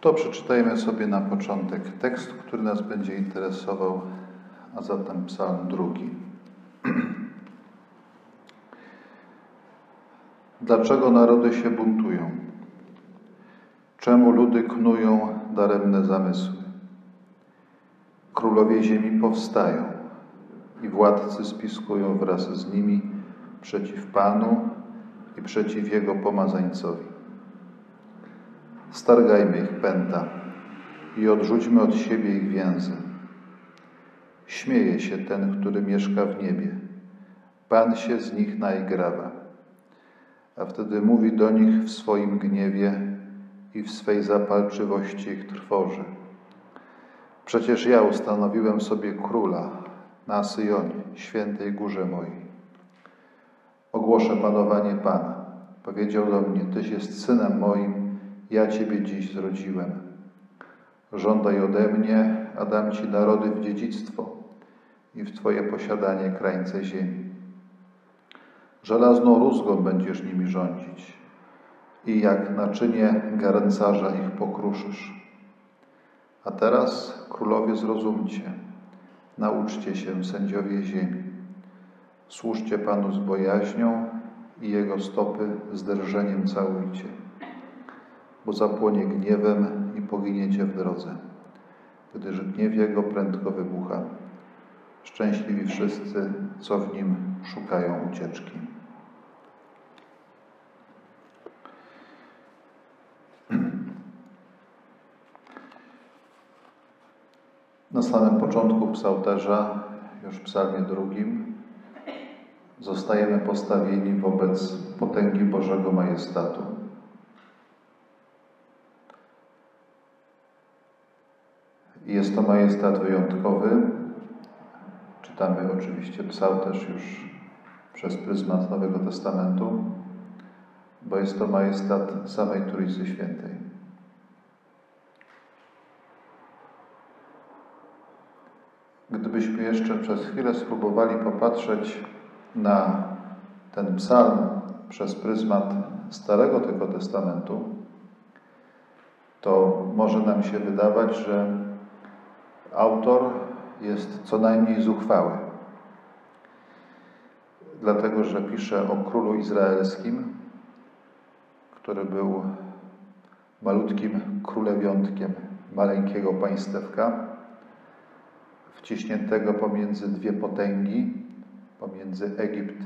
To przeczytajmy sobie na początek tekst, który nas będzie interesował, a zatem psalm drugi. Dlaczego narody się buntują? Czemu ludy knują daremne zamysły? Królowie ziemi powstają i władcy spiskują wraz z nimi przeciw Panu i przeciw Jego pomazańcowi. Stargajmy ich pęta i odrzućmy od siebie ich więzy. Śmieje się ten, który mieszka w niebie. Pan się z nich naigrawa. A wtedy mówi do nich w swoim gniewie i w swej zapalczywości ich trwoży. Przecież ja ustanowiłem sobie króla na Syjonie, świętej górze mojej. Ogłoszę panowanie Pana. Powiedział do mnie, Tyś jest synem moim, ja Ciebie dziś zrodziłem. Żądaj ode mnie, a dam Ci narody w dziedzictwo i w Twoje posiadanie krańce ziemi. Żelazną rózgą będziesz nimi rządzić i jak naczynie garncarza ich pokruszysz. A teraz, królowie, zrozumcie, nauczcie się, sędziowie ziemi. Służcie Panu z bojaźnią i Jego stopy z drżeniem całujcie, bo zapłonie gniewem i poginiecie w drodze, gdyż gniew Jego prędko wybucha. Szczęśliwi wszyscy, co w Nim szukają ucieczki. Na samym początku psałterza, już w psalmie drugim, zostajemy postawieni wobec potęgi Bożego Majestatu. Jest to majestat wyjątkowy. Czytamy oczywiście psałterz już przez pryzmat Nowego Testamentu, bo jest to majestat samej Trójcy Świętej. Gdybyśmy jeszcze przez chwilę spróbowali popatrzeć na ten psalm przez pryzmat Starego tego Testamentu, to może nam się wydawać, że autor jest co najmniej zuchwały. Dlatego, że pisze o królu izraelskim, który był malutkim królewiątkiem maleńkiego państewka, wciśniętego pomiędzy dwie potęgi, pomiędzy Egipt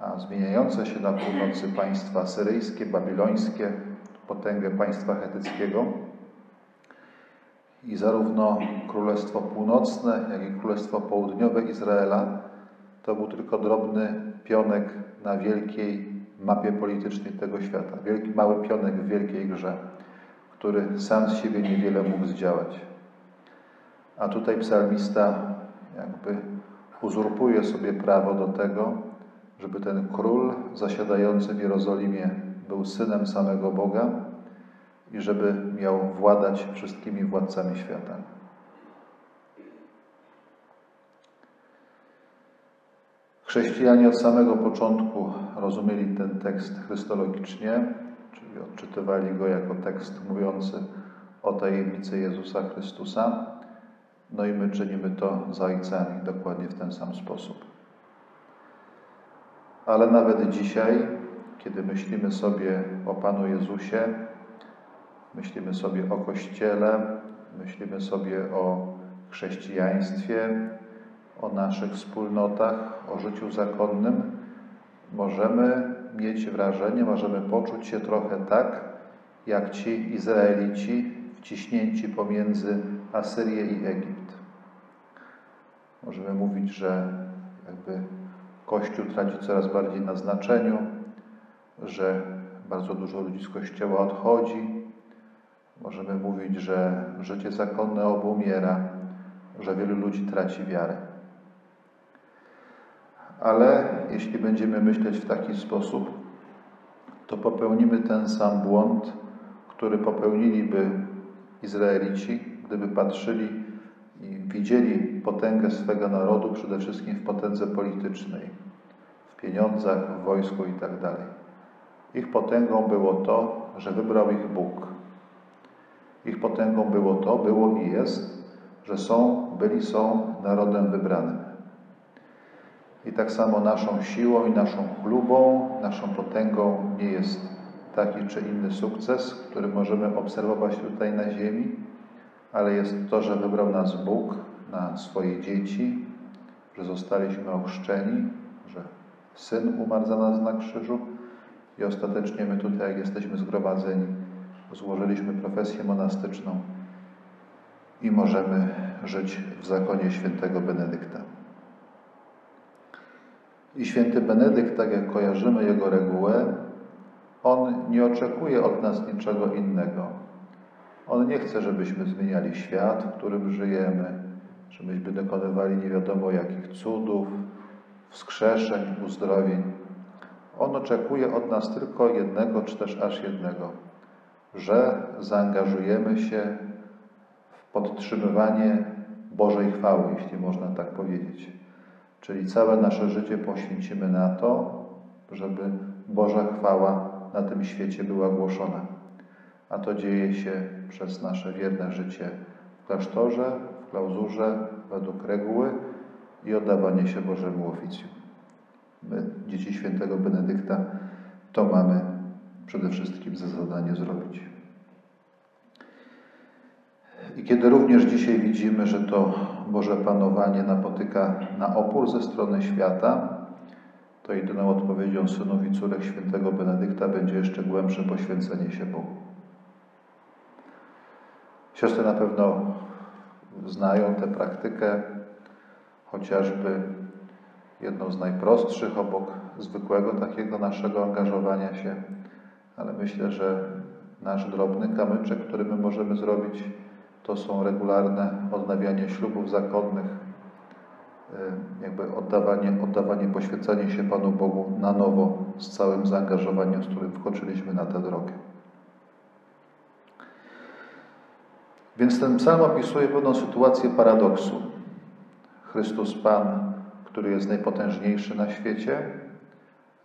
a zmieniające się na północy państwa syryjskie, babilońskie, potęgę państwa chetyckiego. I zarówno Królestwo Północne, jak i Królestwo Południowe Izraela to był tylko drobny pionek na wielkiej mapie politycznej tego świata. Wielki, mały pionek w wielkiej grze, który sam z siebie niewiele mógł zdziałać. A tutaj psalmista jakby uzurpuje sobie prawo do tego, żeby ten król zasiadający w Jerozolimie był synem samego Boga i żeby miał władać wszystkimi władcami świata. Chrześcijanie od samego początku rozumieli ten tekst chrystologicznie, czyli odczytywali go jako tekst mówiący o tajemnicy Jezusa Chrystusa. No i my czynimy to za ojcami dokładnie w ten sam sposób. Ale nawet dzisiaj, kiedy myślimy sobie o Panu Jezusie, myślimy sobie o Kościele, myślimy sobie o chrześcijaństwie, o naszych wspólnotach, o życiu zakonnym, możemy mieć wrażenie, możemy poczuć się trochę tak, jak ci Izraelici wciśnięci pomiędzy Asyrię i Egipt. Możemy mówić, że jakby Kościół traci coraz bardziej na znaczeniu, że bardzo dużo ludzi z Kościoła odchodzi. Mówić, że życie zakonne obumiera, że wielu ludzi traci wiarę. Ale jeśli będziemy myśleć w taki sposób, to popełnimy ten sam błąd, który popełniliby Izraelici, gdyby patrzyli i widzieli potęgę swego narodu przede wszystkim w potędze politycznej, w pieniądzach, w wojsku i tak. Ich potęgą było to, że wybrał ich Bóg. Ich potęgą było to, było i jest, że są, byli, są narodem wybranym. I tak samo naszą siłą i naszą chlubą, naszą potęgą nie jest taki czy inny sukces, który możemy obserwować tutaj na ziemi, ale jest to, że wybrał nas Bóg na swoje dzieci, że zostaliśmy ochrzczeni, że Syn umarł za nas na krzyżu i ostatecznie my tutaj, jak jesteśmy zgromadzeni, złożyliśmy profesję monastyczną i możemy żyć w zakonie świętego Benedykta. I święty Benedykt, tak jak kojarzymy jego regułę, on nie oczekuje od nas niczego innego. On nie chce, żebyśmy zmieniali świat, w którym żyjemy, żebyśmy dokonywali nie wiadomo jakich cudów, wskrzeszeń, uzdrowień. On oczekuje od nas tylko jednego, czy też aż jednego, że zaangażujemy się w podtrzymywanie Bożej chwały, jeśli można tak powiedzieć. Czyli całe nasze życie poświęcimy na to, żeby Boża chwała na tym świecie była głoszona. A to dzieje się przez nasze wierne życie w klasztorze, w klauzurze, według reguły i oddawanie się Bożemu oficjum. My, dzieci świętego Benedykta, to mamy przede wszystkim za zadanie zrobić. I kiedy również dzisiaj widzimy, że to Boże Panowanie napotyka na opór ze strony świata, to jedyną odpowiedzią synów i córek świętego Benedykta będzie jeszcze głębsze poświęcenie się Bogu. Siostry na pewno znają tę praktykę, chociażby jedną z najprostszych obok zwykłego takiego naszego angażowania się, ale myślę, że nasz drobny kamyczek, który my możemy zrobić, to są regularne odnawianie ślubów zakonnych, jakby oddawanie, oddawanie, poświęcenie się Panu Bogu na nowo z całym zaangażowaniem, z którym wkroczyliśmy na tę drogę. Więc ten psalm opisuje pewną sytuację paradoksu. Chrystus Pan, który jest najpotężniejszy na świecie,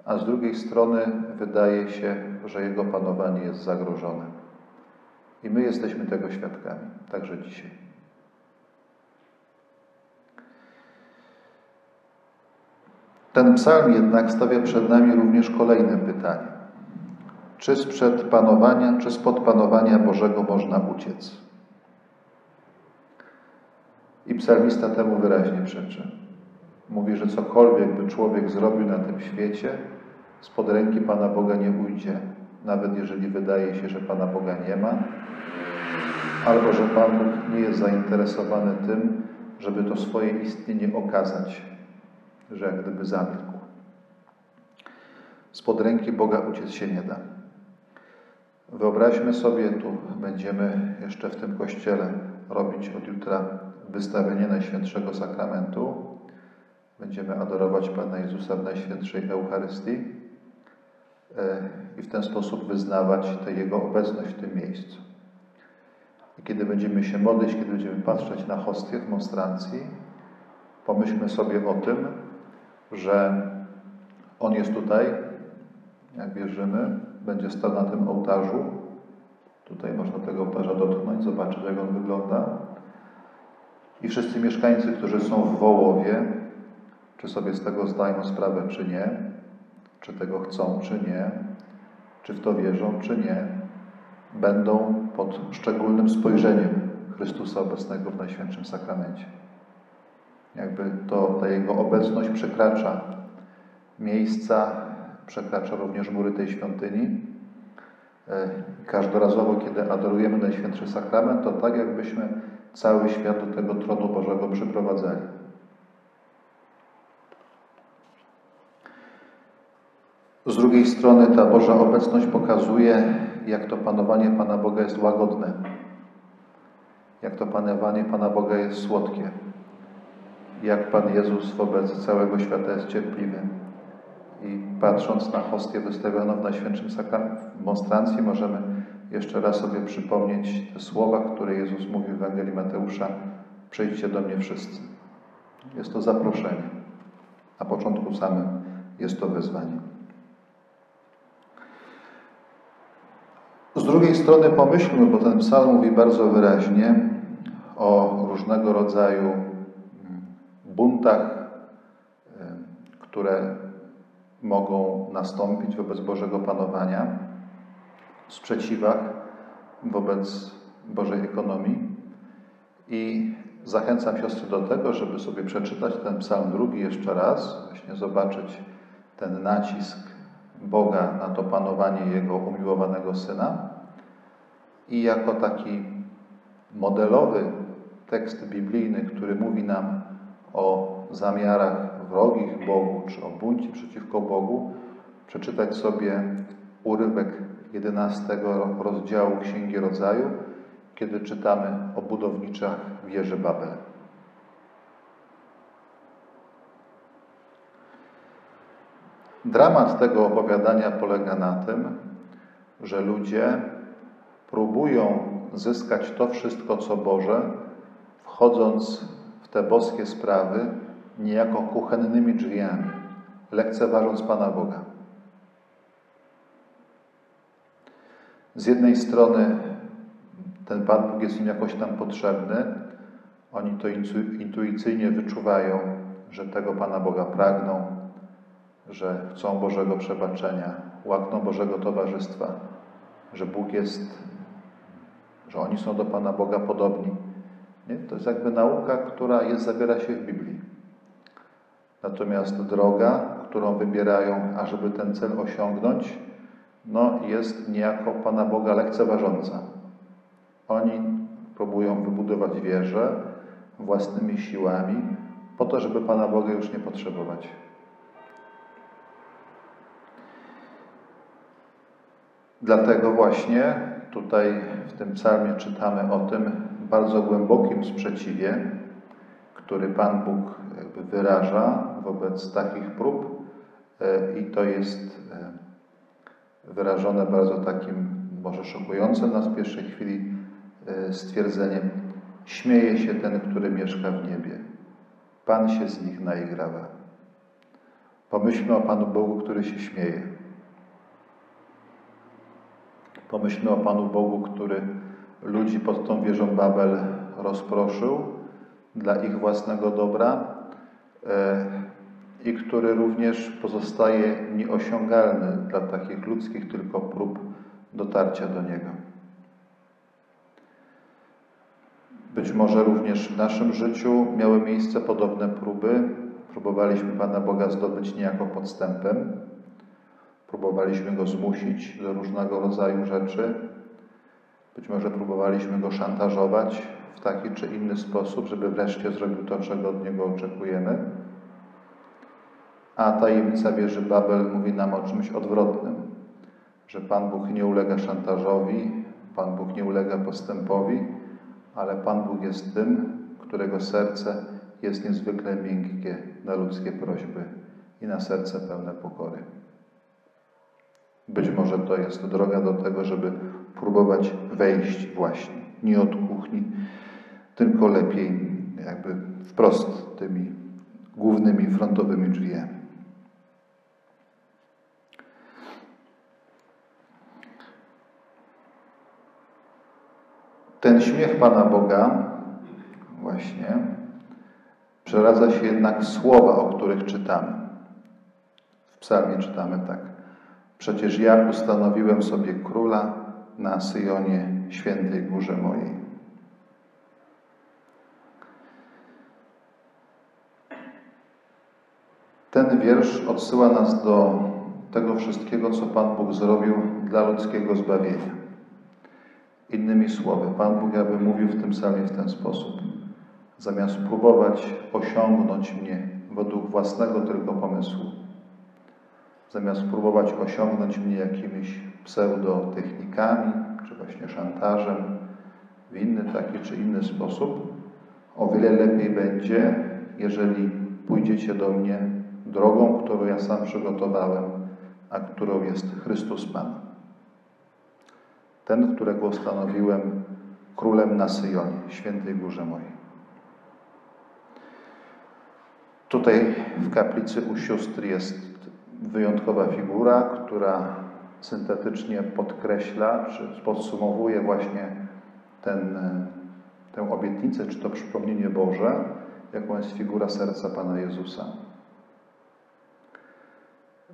a z drugiej strony wydaje się, że Jego panowanie jest zagrożone. I my jesteśmy tego świadkami, także dzisiaj. Ten psalm jednak stawia przed nami również kolejne pytanie. Czy sprzed panowania, czy spod panowania Bożego można uciec? I psalmista temu wyraźnie przeczy. Mówi, że cokolwiek by człowiek zrobił na tym świecie, spod ręki Pana Boga nie ujdzie, nawet jeżeli wydaje się, że Pana Boga nie ma, albo że Pan Bóg nie jest zainteresowany tym, żeby to swoje istnienie okazać, że jak gdyby zamilkł. Spod ręki Boga uciec się nie da. Wyobraźmy sobie, tu będziemy jeszcze w tym kościele robić od jutra wystawienie Najświętszego Sakramentu. Będziemy adorować Pana Jezusa w Najświętszej Eucharystii e, i w ten sposób wyznawać tę Jego obecność w tym miejscu. I kiedy będziemy się modlić, kiedy będziemy patrzeć na hostię w monstrancji, pomyślmy sobie o tym, że On jest tutaj, jak wierzymy, będzie stał na tym ołtarzu. Tutaj można tego ołtarza dotknąć, zobaczyć, jak on wygląda. I wszyscy mieszkańcy, którzy są w Wołowie, czy sobie z tego zdają sprawę, czy nie, czy tego chcą, czy nie, czy w to wierzą, czy nie, będą pod szczególnym spojrzeniem Chrystusa obecnego w Najświętszym Sakramencie. Jakby to, ta Jego obecność przekracza miejsca, przekracza również mury tej świątyni. E, każdorazowo, kiedy adorujemy Najświętszy Sakrament, to tak jakbyśmy cały świat do tego tronu Bożego przyprowadzali. Z drugiej strony ta Boża obecność pokazuje, jak to panowanie Pana Boga jest łagodne, jak to panowanie Pana Boga jest słodkie, jak Pan Jezus wobec całego świata jest cierpliwy. I patrząc na hostię wystawioną w Najświętszym w monstrancji, możemy jeszcze raz sobie przypomnieć te słowa, które Jezus mówił w Ewangelii Mateusza: Przyjdźcie do mnie wszyscy. Jest to zaproszenie. Na początku samym jest to wezwanie. Z drugiej strony pomyślmy, bo ten psalm mówi bardzo wyraźnie o różnego rodzaju mm, buntach, które mogą nastąpić wobec Bożego panowania, sprzeciwach wobec Bożej ekonomii. I zachęcam siostry do tego, żeby sobie przeczytać ten psalm drugi jeszcze raz, właśnie zobaczyć ten nacisk Boga na to panowanie Jego umiłowanego Syna i jako taki modelowy tekst biblijny, który mówi nam o zamiarach wrogich Bogu, czy o buncie przeciwko Bogu, przeczytać sobie urywek 11 rozdziału Księgi Rodzaju, kiedy czytamy o budowniczach wieży Babel. Dramat tego opowiadania polega na tym, że ludzie próbują zyskać to wszystko, co Boże, wchodząc w te boskie sprawy niejako kuchennymi drzwiami, lekceważąc Pana Boga. Z jednej strony ten Pan Bóg jest im jakoś tam potrzebny, oni to intuicyjnie wyczuwają, że tego Pana Boga pragną, że chcą Bożego przebaczenia, łakną Bożego towarzystwa, że Bóg jest, że oni są do Pana Boga podobni. Nie? To jest jakby nauka, która jest, zawiera się w Biblii. Natomiast droga, którą wybierają, ażeby ten cel osiągnąć, no, jest niejako Pana Boga lekceważąca. Oni próbują wybudować wieżę własnymi siłami, po to, żeby Pana Boga już nie potrzebować. Dlatego właśnie tutaj w tym psalmie czytamy o tym bardzo głębokim sprzeciwie, który Pan Bóg wyraża wobec takich prób e, i to jest e, wyrażone bardzo takim może szokującym nas w pierwszej chwili e, stwierdzeniem śmieje się ten, który mieszka w niebie. Pan się z nich naigrawa. Pomyślmy o Panu Bogu, który się śmieje. Pomyślmy o Panu Bogu, który ludzi pod tą wieżą Babel rozproszył dla ich własnego dobra e, i który również pozostaje nieosiągalny dla takich ludzkich tylko prób dotarcia do Niego. Być może również w naszym życiu miały miejsce podobne próby. Próbowaliśmy Pana Boga zdobyć niejako podstępem, próbowaliśmy Go zmusić do różnego rodzaju rzeczy, być może próbowaliśmy Go szantażować w taki czy inny sposób, żeby wreszcie zrobił to, czego od Niego oczekujemy. A tajemnica wieży Babel mówi nam o czymś odwrotnym, że Pan Bóg nie ulega szantażowi, Pan Bóg nie ulega postępowi, ale Pan Bóg jest tym, którego serce jest niezwykle miękkie na ludzkie prośby i na serce pełne pokory. Być może to jest droga do tego, żeby próbować wejść właśnie, nie od kuchni, tylko lepiej jakby wprost tymi głównymi frontowymi drzwiami. Ten śmiech Pana Boga właśnie przeradza się jednak w słowa, o których czytamy. W psalmie czytamy tak. Przecież ja ustanowiłem sobie króla na Syjonie, świętej górze mojej. Ten wiersz odsyła nas do tego wszystkiego, co Pan Bóg zrobił dla ludzkiego zbawienia. Innymi słowy, Pan Bóg aby mówił w tym psalmie w ten sposób. Zamiast próbować osiągnąć mnie według własnego tylko pomysłu, zamiast próbować osiągnąć mnie jakimiś pseudotechnikami, czy właśnie szantażem, w inny taki czy inny sposób, o wiele lepiej będzie, jeżeli pójdziecie do mnie drogą, którą ja sam przygotowałem, a którą jest Chrystus Pan. Ten, którego ustanowiłem królem na Syjonie, świętej górze mojej. Tutaj w kaplicy u sióstr jest wyjątkowa figura, która syntetycznie podkreśla, czy podsumowuje właśnie ten, tę obietnicę, czy to przypomnienie Boże, jaką jest figura serca Pana Jezusa.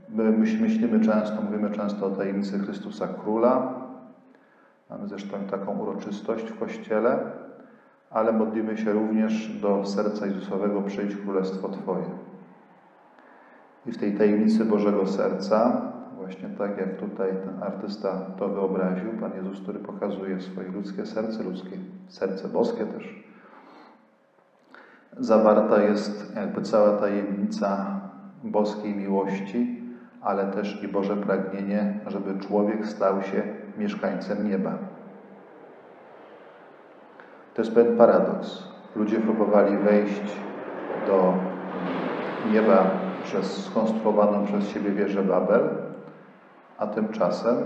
My myślimy często, mówimy często o tajemnicy Chrystusa Króla. Mamy zresztą taką uroczystość w Kościele, ale modlimy się również do serca Jezusowego przyjdź Królestwo Twoje. I w tej tajemnicy Bożego Serca, właśnie tak jak tutaj ten artysta to wyobraził, Pan Jezus, który pokazuje swoje ludzkie serce, ludzkie serce boskie też, zawarta jest jakby cała tajemnica boskiej miłości, ale też i Boże pragnienie, żeby człowiek stał się mieszkańcem nieba. To jest pewien paradoks. Ludzie próbowali wejść do nieba przez skonstruowaną przez siebie wieżę Babel, a tymczasem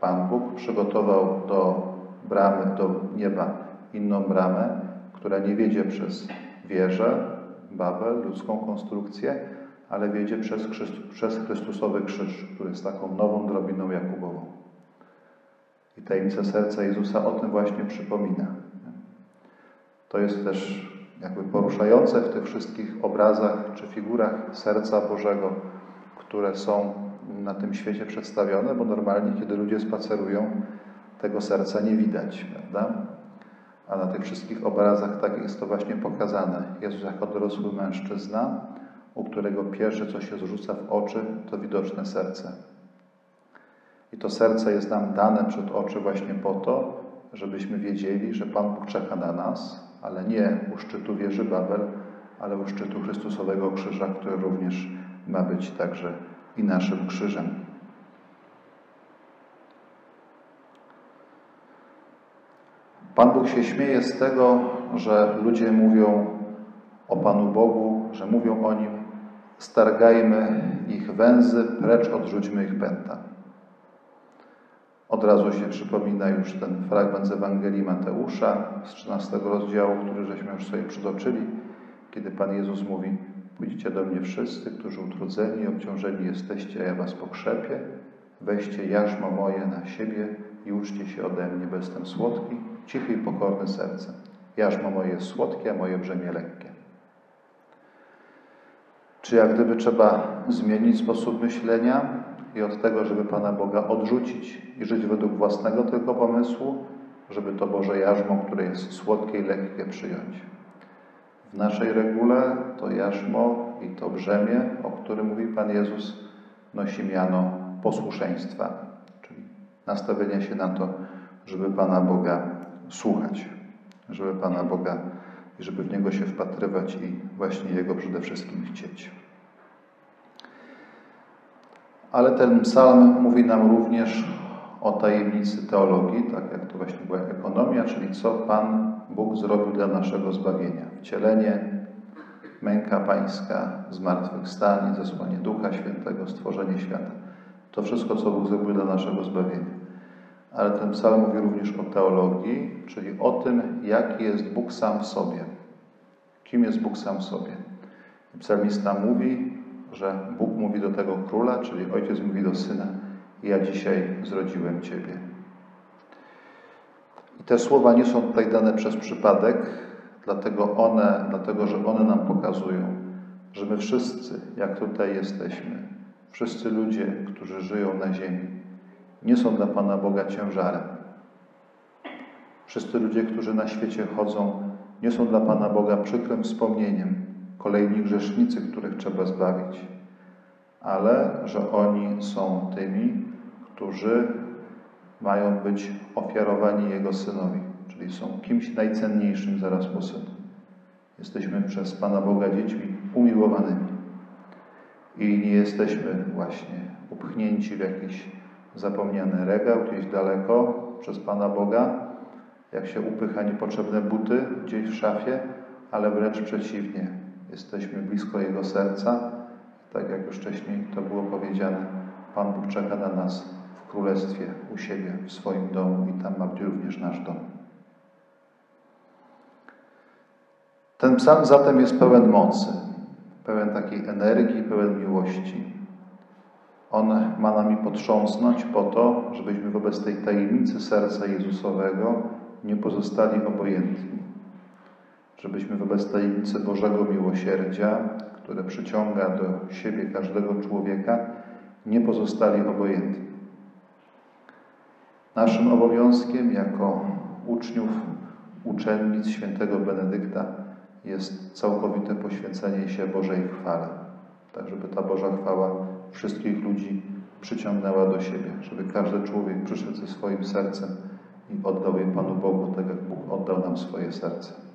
Pan Bóg przygotował do bramy, do nieba inną bramę, która nie wiedzie przez wieżę Babel, ludzką konstrukcję, ale wiedzie przez, przez Chrystusowy krzyż, który jest taką nową drobiną Jakubową. I tajemnica serca Jezusa o tym właśnie przypomina. To jest też jakby poruszające w tych wszystkich obrazach czy figurach serca Bożego, które są na tym świecie przedstawione, bo normalnie, kiedy ludzie spacerują, tego serca nie widać, prawda? A na tych wszystkich obrazach tak jest to właśnie pokazane. Jezus jako dorosły mężczyzna, u którego pierwsze, co się zrzuca w oczy, to widoczne serce. I to serce jest nam dane przed oczy właśnie po to, żebyśmy wiedzieli, że Pan Bóg czeka na nas, ale nie u szczytu wieży Babel, ale u szczytu Chrystusowego Krzyża, który również ma być także i naszym krzyżem. Pan Bóg się śmieje z tego, że ludzie mówią o Panu Bogu, że mówią o Nim, stargajmy ich węzy, precz odrzućmy ich pęta. Od razu się przypomina już ten fragment z Ewangelii Mateusza z 13 rozdziału, który żeśmy już sobie przytoczyli, kiedy Pan Jezus mówi: Pójdźcie do mnie wszyscy, którzy utrudzeni i obciążeni jesteście, a ja was pokrzepię. Weźcie jarzmo moje na siebie i uczcie się ode mnie, bo jestem słodki, cichy i pokorny sercem. Jarzmo moje jest słodkie, a moje brzemię lekkie. Czy jak gdyby trzeba zmienić sposób myślenia, i od tego, żeby Pana Boga odrzucić i żyć według własnego tylko pomysłu, żeby to Boże jarzmo, które jest słodkie i lekkie, przyjąć. W naszej regule to jarzmo i to brzemię, o którym mówi Pan Jezus, nosi miano posłuszeństwa, czyli nastawienia się na to, żeby Pana Boga słuchać, żeby Pana Boga i żeby w Niego się wpatrywać i właśnie Jego przede wszystkim chcieć. Ale ten psalm mówi nam również o tajemnicy teologii, tak jak to właśnie była ekonomia, czyli co Pan Bóg zrobił dla naszego zbawienia. Wcielenie, męka pańska, zmartwychwstanie, zesłanie Ducha Świętego, stworzenie świata. To wszystko, co Bóg zrobił dla naszego zbawienia. Ale ten psalm mówi również o teologii, czyli o tym, jaki jest Bóg sam w sobie. Kim jest Bóg sam w sobie. Psalmista mówi, że Bóg mówi do tego króla, czyli ojciec mówi do syna: Ja dzisiaj zrodziłem ciebie. I te słowa nie są tutaj dane przez przypadek, dlatego one, dlatego że one nam pokazują, że my wszyscy, jak tutaj jesteśmy, wszyscy ludzie, którzy żyją na ziemi, nie są dla Pana Boga ciężarem. Wszyscy ludzie, którzy na świecie chodzą, nie są dla Pana Boga przykrym wspomnieniem, kolejni grzesznicy, których trzeba zbawić, ale że oni są tymi, którzy mają być ofiarowani Jego Synowi, czyli są kimś najcenniejszym zaraz po Synu. Jesteśmy przez Pana Boga dziećmi umiłowanymi i nie jesteśmy właśnie upchnięci w jakiś zapomniany regał gdzieś daleko przez Pana Boga, jak się upycha niepotrzebne buty gdzieś w szafie, ale wręcz przeciwnie. Jesteśmy blisko Jego serca. Tak jak już wcześniej to było powiedziane, Pan Bóg czeka na nas w Królestwie, u siebie, w swoim domu i tam ma być również nasz dom. Ten psalm zatem jest pełen mocy, pełen takiej energii, pełen miłości. On ma nami potrząsnąć po to, żebyśmy wobec tej tajemnicy serca Jezusowego nie pozostali obojętni. Żebyśmy wobec tajemnicy Bożego miłosierdzia, które przyciąga do siebie każdego człowieka, nie pozostali obojętni. Naszym obowiązkiem jako uczniów, uczennic świętego Benedykta jest całkowite poświęcenie się Bożej chwale, tak żeby ta Boża chwała wszystkich ludzi przyciągnęła do siebie, żeby każdy człowiek przyszedł ze swoim sercem i oddał je Panu Bogu, tak jak Bóg oddał nam swoje serce.